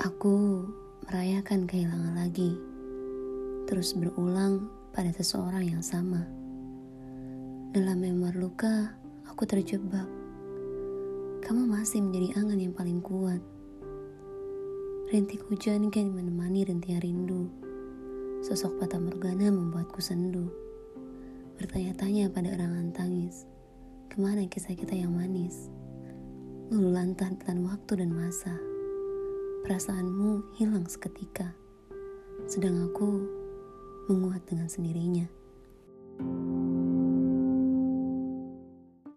Aku merayakan kehilangan lagi, terus berulang pada seseorang yang sama. Dalam memar luka, aku terjebak. Kamu masih menjadi angan yang paling kuat. Rintik hujan kini menemani rintihan rindu. Sosok Fata Morgana membuatku sendu. Bertanya-tanya pada erangan tangis, ke mana kisah kita yang manis? Lulu lantan telan waktu dan masa perasaanmu hilang seketika, sedang aku menguat dengan sendirinya. thank you